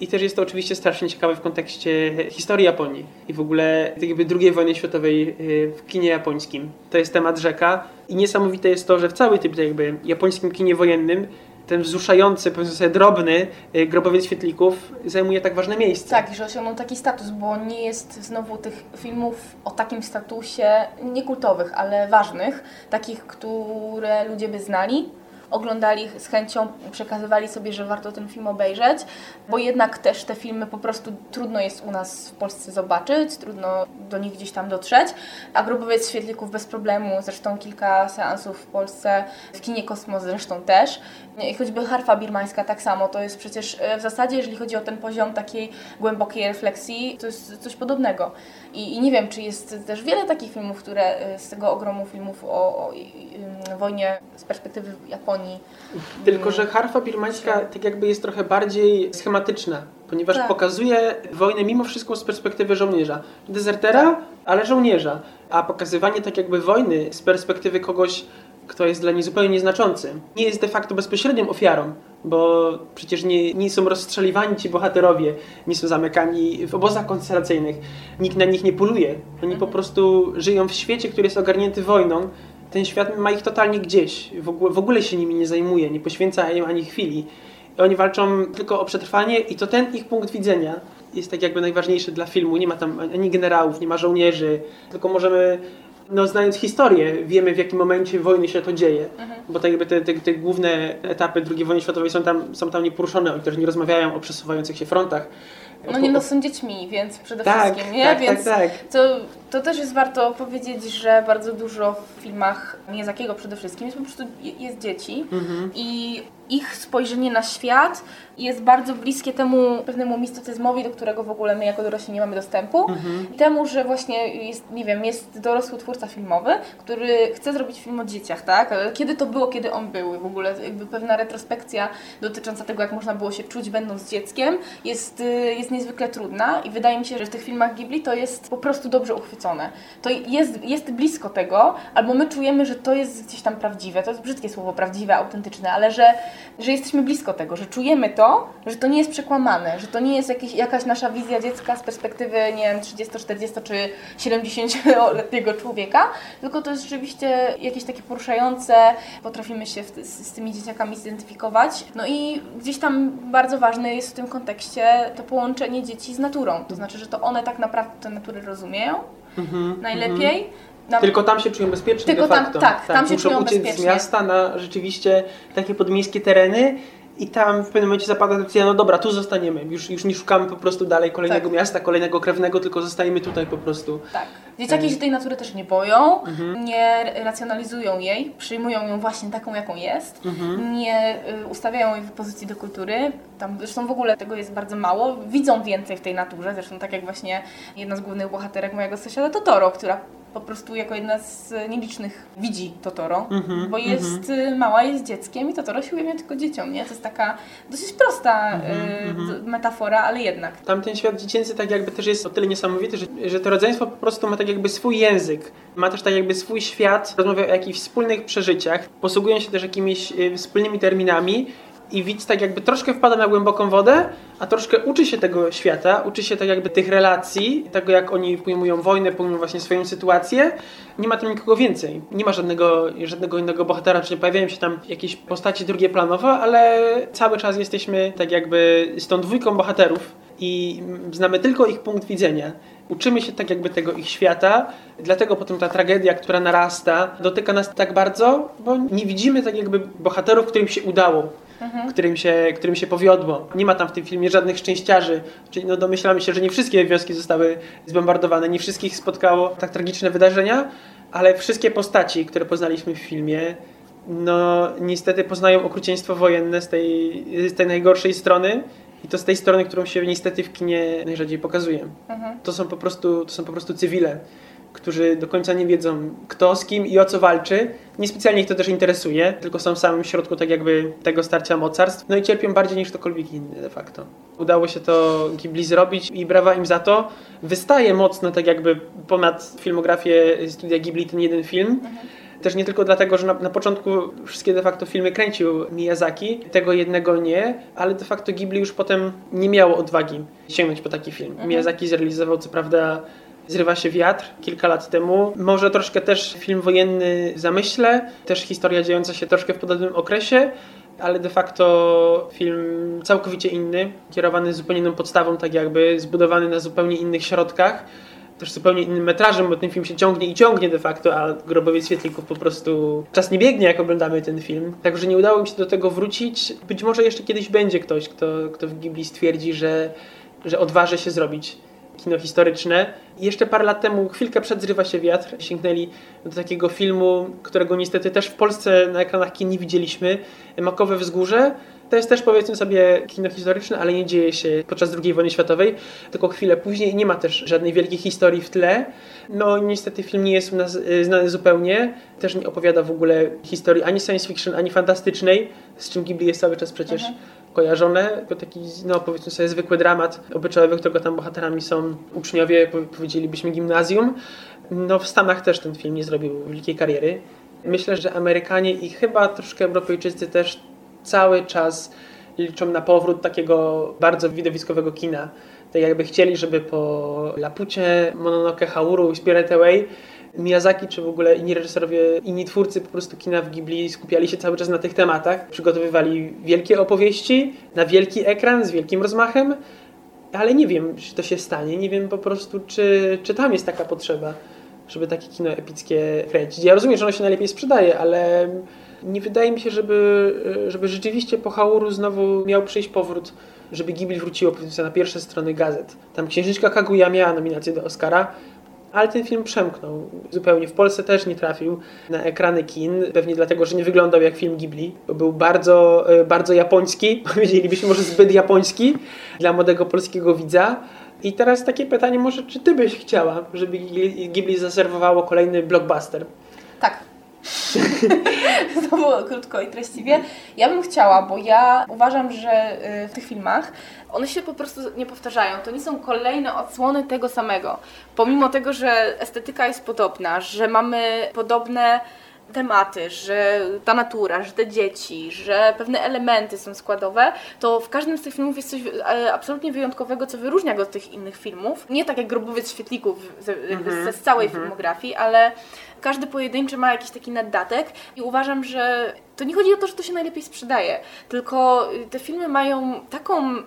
I też jest to oczywiście strasznie ciekawe w kontekście historii Japonii i w ogóle jakby II wojny światowej y, w kinie japońskim. To jest temat rzeka i niesamowite jest to, że w całym tym jakby japońskim kinie wojennym ten wzruszający, powiedzmy sobie drobny y, grobowiec świetlików zajmuje tak ważne miejsce. Tak, że osiągnął taki status, bo nie jest znowu tych filmów o takim statusie, nie kultowych, ale ważnych, takich, które ludzie by znali, oglądali z chęcią, przekazywali sobie, że warto ten film obejrzeć, bo jednak też te filmy po prostu trudno jest u nas w Polsce zobaczyć, trudno do nich gdzieś tam dotrzeć, a Grobowiec Świetlików bez problemu, zresztą kilka seansów w Polsce, w kinie Kosmos zresztą też, i choćby harfa birmańska tak samo, to jest przecież e, w zasadzie, jeżeli chodzi o ten poziom takiej głębokiej refleksji, to jest coś podobnego. I, i nie wiem, czy jest też wiele takich filmów, które e, z tego ogromu filmów o, o ym, wojnie z perspektywy Japonii. Tylko, że harfa birmańska tak jakby jest trochę bardziej schematyczna, ponieważ Tak. pokazuje wojnę mimo wszystko z perspektywy żołnierza. Dezertera, ale żołnierza. A pokazywanie tak jakby wojny z perspektywy kogoś, kto jest dla niej zupełnie nieznaczący, nie jest de facto bezpośrednią ofiarą, bo przecież nie, nie są rozstrzeliwani ci bohaterowie, nie są zamykani w obozach koncentracyjnych, nikt na nich nie poluje. Oni po prostu żyją w świecie, który jest ogarnięty wojną, ten świat ma ich totalnie gdzieś, w ogóle, w ogóle się nimi nie zajmuje, nie poświęca im ani chwili. Oni walczą tylko o przetrwanie i to ten ich punkt widzenia jest tak jakby najważniejszy dla filmu. Nie ma tam ani generałów, nie ma żołnierzy, tylko możemy, no znając historię, wiemy w jakim momencie wojny się to dzieje. Bo tak jakby te, te, te główne etapy II wojny światowej są tam, są tam nieporuszone, oni też nie rozmawiają o przesuwających się frontach. No nie no, są dziećmi, więc przede Tak, wszystkim, nie? tak, więc tak, tak. To, to też jest warto powiedzieć, że bardzo dużo w filmach Miyazakiego przede wszystkim jest po prostu jest dzieci Mhm. i ich spojrzenie na świat jest bardzo bliskie temu pewnemu mistycyzmowi, do którego w ogóle my jako dorośli nie mamy dostępu. Mhm. I temu, że właśnie jest, nie wiem, jest dorosły twórca filmowy, który chce zrobić film o dzieciach, tak? Kiedy to było, kiedy on był? W ogóle jakby pewna retrospekcja dotycząca tego, jak można było się czuć będąc dzieckiem jest, y, jest niezwykle trudna i wydaje mi się, że w tych filmach Ghibli to jest po prostu dobrze uchwycone. To jest, jest blisko tego, albo my czujemy, że to jest gdzieś tam prawdziwe, to jest brzydkie słowo, prawdziwe, autentyczne, ale że, że jesteśmy blisko tego, że czujemy to, że to nie jest przekłamane, że to nie jest jakieś, jakaś nasza wizja dziecka z perspektywy, nie wiem, 30, 40 czy 70-letniego człowieka, tylko to jest rzeczywiście jakieś takie poruszające, potrafimy się w, z, z tymi dzieciakami zidentyfikować. No i gdzieś tam bardzo ważne jest w tym kontekście to połączenie dzieci z naturą, to znaczy, że to one tak naprawdę tę naturę rozumieją najlepiej. Nam- Tylko tam się czują bezpiecznie Tylko de tam- facto. tak, tam się muszą czują uciec z bezpiecznie. miasta na rzeczywiście takie podmiejskie tereny i tam w pewnym momencie zapada decyzja, no dobra, tu zostaniemy. Już, już nie szukamy po prostu dalej kolejnego Tak. miasta, kolejnego krewnego, tylko zostajemy tutaj po prostu. Tak. Dzieciaki się tej natury też nie boją, Mhm. nie racjonalizują jej, przyjmują ją właśnie taką, jaką jest, Mhm. nie y, ustawiają jej w pozycji do kultury. Tam zresztą w ogóle tego jest bardzo mało. Widzą więcej w tej naturze, zresztą tak jak właśnie jedna z głównych bohaterek mojego sąsiada Totoro, która po prostu jako jedna z nielicznych widzi Totoro, Mhm, bo jest y, mała, jest dzieckiem i Totoro się ujawnia tylko dzieciom, nie? To jest taka dosyć prosta Mhm, y, d- metafora, ale jednak. Tamten świat dziecięcy tak jakby też jest o tyle niesamowity, że, że to rodzeństwo po prostu ma tak jakby swój język, ma też tak jakby swój świat, rozmawia o jakichś wspólnych przeżyciach, posługują się też jakimiś y, wspólnymi terminami i widz tak jakby troszkę wpada na głęboką wodę, a troszkę uczy się tego świata, uczy się tak jakby tych relacji, tego jak oni pojmują wojnę, pojmują właśnie swoją sytuację. Nie ma tam nikogo więcej. Nie ma żadnego, żadnego innego bohatera, czy nie pojawiają się tam jakieś postaci drugieplanowe, ale cały czas jesteśmy tak jakby z tą dwójką bohaterów i znamy tylko ich punkt widzenia. Uczymy się tak jakby tego ich świata, dlatego potem ta tragedia, która narasta, dotyka nas tak bardzo, bo nie widzimy tak jakby bohaterów, którym się udało, którym, się, którym się powiodło. Nie ma tam w tym filmie żadnych szczęściarzy, czyli no domyślamy się, że nie wszystkie wioski zostały zbombardowane, nie wszystkich spotkało tak tragiczne wydarzenia, ale wszystkie postaci, które poznaliśmy w filmie, no niestety poznają okrucieństwo wojenne z tej, z tej najgorszej strony I to z tej strony, którą się niestety w kinie najrzadziej pokazuje. Mhm. To są po prostu, to są po prostu cywile, którzy do końca nie wiedzą kto z kim i o co walczy. Niespecjalnie ich to też interesuje, tylko są w samym środku tak jakby tego starcia mocarstw. No i cierpią bardziej niż ktokolwiek inny de facto. Udało się to Ghibli zrobić i brawa im za to. Wystaje mocno tak jakby ponad filmografię studia Ghibli ten jeden film. Też nie tylko dlatego, że na, na początku wszystkie de facto filmy kręcił Miyazaki, tego jednego nie, ale de facto Ghibli już potem nie miało odwagi sięgnąć po taki film. Miyazaki zrealizował co prawda Zrywa się wiatr kilka lat temu. Może troszkę też film wojenny w zamyśle, też historia dziejąca się troszkę w podobnym okresie, ale de facto film całkowicie inny, kierowany zupełnie inną podstawą, tak jakby zbudowany na zupełnie innych środkach też zupełnie innym metrażem, bo ten film się ciągnie i ciągnie de facto, a Grobowiec Świetlików po prostu czas nie biegnie, jak oglądamy ten film. Także nie udało mi się do tego wrócić. Być może jeszcze kiedyś będzie ktoś, kto, kto w Ghibli stwierdzi, że, że odważy się zrobić kino historyczne. Jeszcze parę lat temu, chwilkę przed Zrywa się wiatr, sięgnęli do takiego filmu, którego niestety też w Polsce na ekranach kin nie widzieliśmy, Makowe Wzgórze. To jest też powiedzmy sobie kino historyczne, ale nie dzieje się podczas II wojny światowej, tylko chwilę później. Nie ma też żadnej wielkiej historii w tle. No niestety film nie jest u nas y, znany zupełnie. Też nie opowiada w ogóle historii ani science fiction, ani fantastycznej, z czym Ghibli jest cały czas przecież kojarzone. Tylko taki, no powiedzmy sobie, zwykły dramat obyczajowy, którego tam bohaterami są uczniowie, po- powiedzielibyśmy gimnazjum. No w Stanach też ten film nie zrobił wielkiej kariery. Myślę, że Amerykanie i chyba troszkę Europejczycy też cały czas liczą na powrót takiego bardzo widowiskowego kina. Tak jakby chcieli, żeby po Lapucie, Mononoke Hauru i Spirit Away Miyazaki, czy w ogóle inni reżyserowie, inni twórcy po prostu kina w Ghibli skupiali się cały czas na tych tematach. Przygotowywali wielkie opowieści na wielki ekran z wielkim rozmachem, ale nie wiem, czy to się stanie. Nie wiem po prostu, czy, czy tam jest taka potrzeba, żeby takie kino epickie kręcić. Ja rozumiem, że ono się najlepiej sprzedaje, ale nie wydaje mi się, żeby, żeby rzeczywiście po Hauru znowu miał przyjść powrót, żeby Ghibli wróciło na pierwsze strony gazet. Tam Księżniczka Kaguya miała nominację do Oscara, ale ten film przemknął zupełnie. W Polsce też nie trafił na ekrany kin, pewnie dlatego, że nie wyglądał jak film Ghibli, był bardzo, e, bardzo japoński, powiedzielibyśmy może zbyt japoński dla młodego polskiego widza. I teraz takie pytanie może, czy ty byś chciała, żeby Ghibli zaserwowało kolejny blockbuster? Tak. to było krótko i treściwie. Ja bym chciała, bo ja uważam, że y, w tych filmach one się po prostu nie powtarzają. To nie są kolejne odsłony tego samego. Pomimo tego, że estetyka jest podobna, że mamy podobne tematy, że ta natura, że te dzieci, że pewne elementy są składowe, to w każdym z tych filmów jest coś e, absolutnie wyjątkowego, co wyróżnia go od tych innych filmów. Nie tak jak Grobowiec Świetlików ze z całej filmografii, ale każdy pojedynczy ma jakiś taki naddatek i uważam, że to nie chodzi o to, że to się najlepiej sprzedaje, tylko te filmy mają taką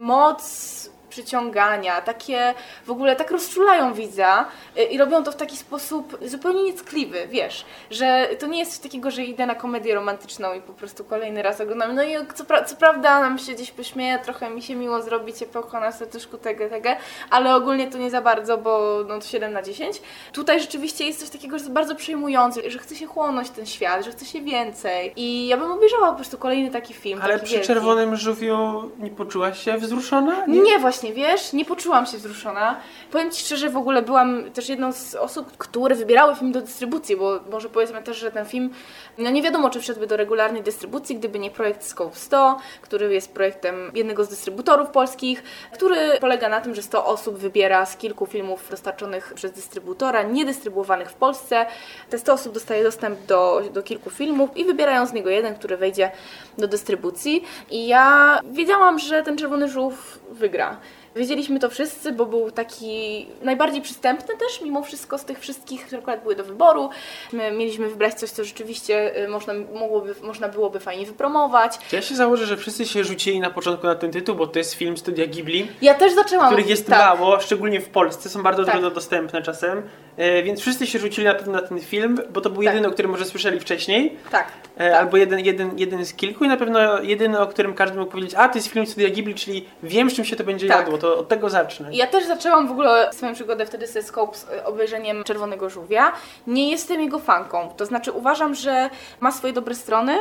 moc przyciągania, takie w ogóle tak rozczulają widza y, i robią to w taki sposób zupełnie nieckliwy, wiesz, że to nie jest coś takiego, że idę na komedię romantyczną i po prostu kolejny raz oglądam, no i co, pra- co prawda nam się gdzieś pośmieje, trochę mi się miło zrobi, ciepełko na serduszku, tego, tego, ale ogólnie to nie za bardzo, bo no to 7 na 10. Tutaj rzeczywiście jest coś takiego, że jest bardzo przejmujące, że chce się chłonąć ten świat, że chce się więcej i ja bym obejrzała po prostu kolejny taki film, Ale przy wielki. Czerwonym Żółwiu nie poczułaś się wzruszona? Nie, właśnie, wiesz, nie poczułam się wzruszona. Powiem Ci szczerze, w ogóle byłam też jedną z osób, które wybierały film do dystrybucji, bo może powiedzmy też, że ten film, no nie wiadomo, czy wszedłby do regularnej dystrybucji, gdyby nie projekt Scope 100, który jest projektem jednego z dystrybutorów polskich, który polega na tym, że 100 osób wybiera z kilku filmów dostarczonych przez dystrybutora, niedystrybuowanych w Polsce. Te 100 osób dostaje dostęp do, do kilku filmów i wybierają z niego jeden, który wejdzie do dystrybucji. I ja wiedziałam, że ten Czerwony Żółw wygra. Wiedzieliśmy to wszyscy, bo był taki najbardziej przystępny też, mimo wszystko z tych wszystkich, które akurat były do wyboru. My mieliśmy wybrać coś, co rzeczywiście y, można, mogłoby, można byłoby fajnie wypromować. To ja się założę, że wszyscy się rzucili na początku na ten tytuł, bo to jest film studia Ghibli, Ja też zaczęłam. których jest tak. mało, szczególnie w Polsce, są bardzo Tak. trudno dostępne czasem. E, więc wszyscy się rzucili na pewno na ten film, bo to był Tak. jedyny, o którym może słyszeli wcześniej. Tak. E, Albo jeden, jeden, jeden z kilku i na pewno jedyny, o którym każdy mógł powiedzieć, a to jest film studia Ghibli, czyli wiem, z czym się to będzie Tak. jadło. to od tego zacznę. Ja też zaczęłam w ogóle swoją przygodę wtedy ze Scope z e, obejrzeniem Czerwonego Żółwia. Nie jestem jego fanką, to znaczy uważam, że ma swoje dobre strony,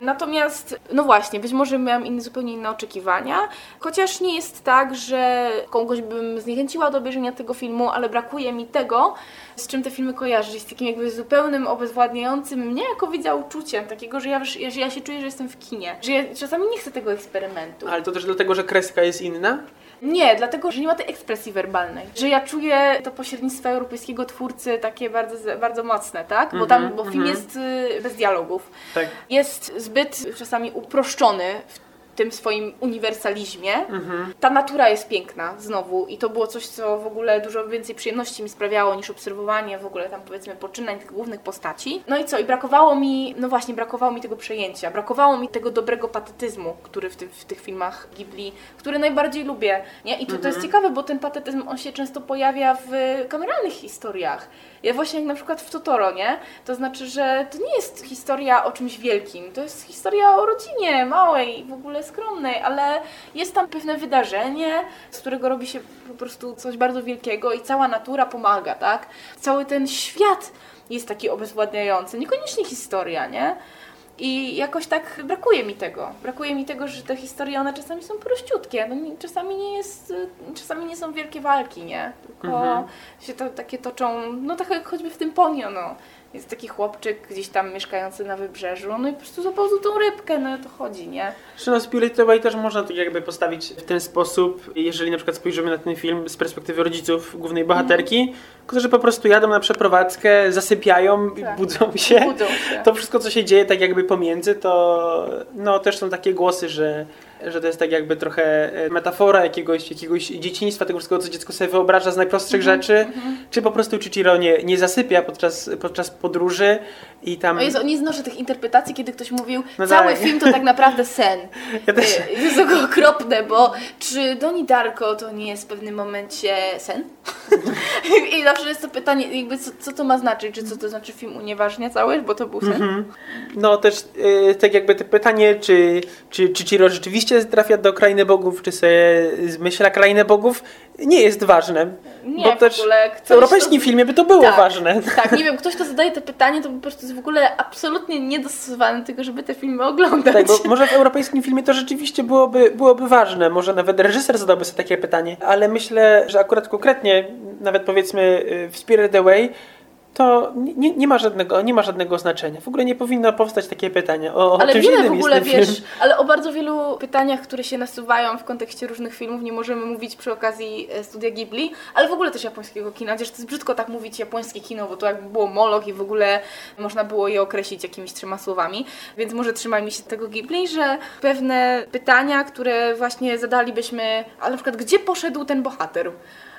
natomiast no właśnie, być może miałam inne, zupełnie inne oczekiwania, chociaż nie jest tak, że kogoś bym zniechęciła do obejrzenia tego filmu, ale brakuje mi tego, z czym te filmy kojarzy, z takim jakby zupełnym, obezwładniającym mnie jako widza uczuciem, takiego, że ja, że ja się czuję, że jestem w kinie, że ja czasami nie chcę tego eksperymentu. Ale to też dlatego, że kreska jest inna? Nie, dlatego, że nie ma tej ekspresji werbalnej. Że ja czuję to pośrednictwo europejskiego twórcy takie bardzo, bardzo mocne, tak? Bo tam, bo film jest y, bez dialogów. Tak. Jest zbyt czasami uproszczony w tym swoim uniwersalizmie. Ta natura jest piękna znowu i to było coś, co w ogóle dużo więcej przyjemności mi sprawiało niż obserwowanie w ogóle tam powiedzmy poczynań tych głównych postaci. No i co? I brakowało mi, no właśnie, brakowało mi tego przejęcia, brakowało mi tego dobrego patetyzmu, który w, tym, w tych filmach Ghibli, który najbardziej lubię, nie? I to, to jest ciekawe, bo ten patetyzm, on się często pojawia w kameralnych historiach. Ja właśnie jak na przykład w Totoro, nie? To znaczy, że to nie jest historia o czymś wielkim, to jest historia o rodzinie małej, w ogóle skromnej, ale jest tam pewne wydarzenie, z którego robi się po prostu coś bardzo wielkiego i cała natura pomaga, tak? Cały ten świat jest taki obezwładniający, niekoniecznie historia, nie? I jakoś tak brakuje mi tego. Brakuje mi tego, że te historie, one czasami są prościutkie. No, czasami nie jest, czasami nie są wielkie walki, nie? Tylko się to takie toczą, no tak jak choćby w tym Ponio, no. Jest taki chłopczyk gdzieś tam mieszkający na wybrzeżu, no i po prostu złapał tu tą rybkę, no i to chodzi, nie? Czy no Spirit Away też można tak jakby postawić w ten sposób, jeżeli na przykład spojrzymy na ten film z perspektywy rodziców głównej bohaterki, którzy po prostu jadą na przeprowadzkę, zasypiają, i Tak. budzą się. Budzą się. To wszystko, co się dzieje tak jakby pomiędzy, to no też są takie głosy, że, że to jest tak jakby trochę e, metafora jakiegoś, jakiegoś dzieciństwa, tego wszystkiego, co dziecko sobie wyobraża z najprostszych Mhm, rzeczy, czy po prostu Chichiro nie, nie zasypia podczas, podczas podróży i tam... O Jezu, nie znoszę tych interpretacji, kiedy ktoś mówił, No cały tak. film to tak naprawdę sen. Ja też- Y, Jest to okropne, bo czy Doni Darko to nie jest w pewnym momencie sen? I zawsze jest to pytanie, jakby co, co to ma znaczyć? Czy co to znaczy film unieważnia cały, bo to był sen? Mhm. No też e, tak jakby to pytanie, czy, czy, czy Ciro rzeczywiście trafia do krainy bogów, czy sobie zmyśla krainę bogów, nie jest ważne. Nie, bo w też ogóle w ktoś europejskim to- filmie by to było Tak. ważne. Tak, nie wiem, ktoś, kto zadaje te pytanie, to po prostu jest w ogóle absolutnie niedostosowany do tego, żeby te filmy oglądać. Tak, bo może w europejskim filmie to rzeczywiście byłoby, byłoby ważne, może nawet reżyser zadałby sobie takie pytanie, ale myślę, że akurat konkretnie, nawet powiedzmy y, w Spirit Away, to nie, nie, ma żadnego, nie ma żadnego znaczenia. W ogóle nie powinno powstać takie pytanie. O, Ale czymś wiele w ogóle wiesz, film. ale o bardzo wielu pytaniach, które się nasuwają w kontekście różnych filmów, nie możemy mówić przy okazji e, studia Ghibli, ale w ogóle też japońskiego kina, chociaż to jest brzydko tak mówić japońskie kino, bo to jakby było moloch i w ogóle można było je określić jakimiś trzema słowami, więc może trzymajmy się tego Ghibli, że pewne pytania, które właśnie zadalibyśmy, ale na przykład gdzie poszedł ten bohater?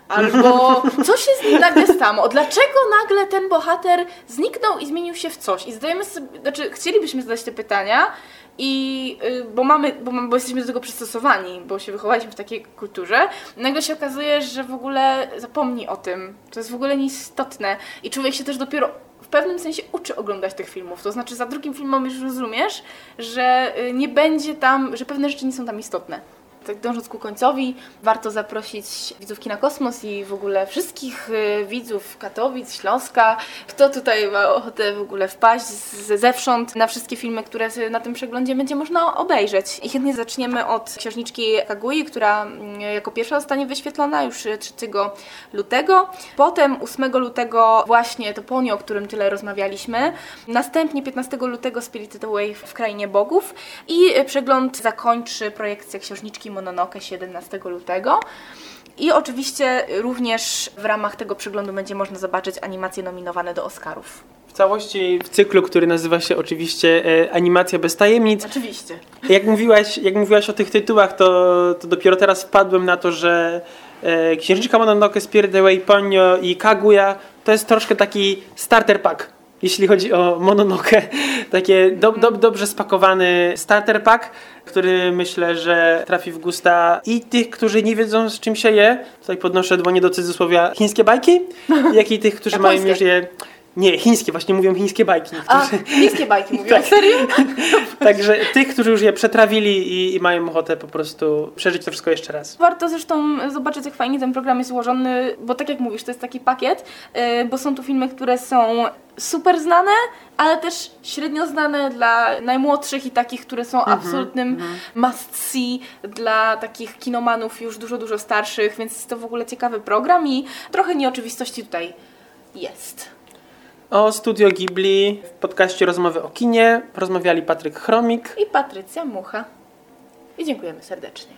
Albo co się z nim nagle stało? Dlaczego nagle ten bohater zniknął i zmienił się w coś? I zadajemy sobie, znaczy chcielibyśmy zadać te pytania, i y, bo mamy, bo, bo jesteśmy do tego przystosowani, bo się wychowaliśmy w takiej kulturze, nagle się okazuje, że w ogóle zapomni o tym. To jest w ogóle nieistotne. I człowiek się też dopiero w pewnym sensie uczy oglądać tych filmów. To znaczy za drugim filmem już rozumiesz, że y, nie będzie tam, że pewne rzeczy nie są tam istotne. Tak dążąc ku końcowi, warto zaprosić widzów Kina Kosmos i w ogóle wszystkich y, widzów Katowic, Śląska, kto tutaj ma ochotę w ogóle wpaść z, zewsząd na wszystkie filmy, które na tym przeglądzie będzie można obejrzeć. I chętnie zaczniemy od księżniczki Kagui, która mm, jako pierwsza zostanie wyświetlona już 3 lutego. Potem 8 lutego właśnie to Ponio, o którym tyle rozmawialiśmy. Następnie 15 lutego Spirited Away w Krainie Bogów i y, przegląd zakończy projekcję księżniczki Mononoke 17 lutego. I oczywiście również w ramach tego przeglądu będzie można zobaczyć animacje nominowane do Oscarów. W całości w cyklu, który nazywa się oczywiście e, Animacja bez tajemnic. Oczywiście. Jak mówiłaś, jak mówiłaś o tych tytułach, to, to dopiero teraz wpadłem na to, że e, Księżniczka Mononoke, Spirit Away, Ponyo i Kaguya to jest troszkę taki starter pack, jeśli chodzi o Mononoke. Takie do, do, dobrze spakowany starter pack, który myślę, że trafi w gusta i tych, którzy nie wiedzą z czym się je, tutaj podnoszę dłonie do cudzysłowia, chińskie bajki, jak i tych, którzy mają już je Nie, chińskie, właśnie mówią chińskie bajki. A, niektórzy. chińskie bajki mówią. Tak. Serio? Także tych, którzy już je przetrawili i, i mają ochotę po prostu przeżyć to wszystko jeszcze raz. Warto zresztą zobaczyć, jak fajnie ten program jest ułożony, bo tak jak mówisz, to jest taki pakiet, yy, bo są tu filmy, które są super znane, ale też średnio znane dla najmłodszych i takich, które są absolutnym must see dla takich kinomanów już dużo, dużo starszych, więc jest to w ogóle ciekawy program i trochę nieoczywistości tutaj jest. O Studio Ghibli w podcaście Rozmowy o kinie rozmawiali Patryk Chromik I Patrycja Mucha. I dziękujemy serdecznie.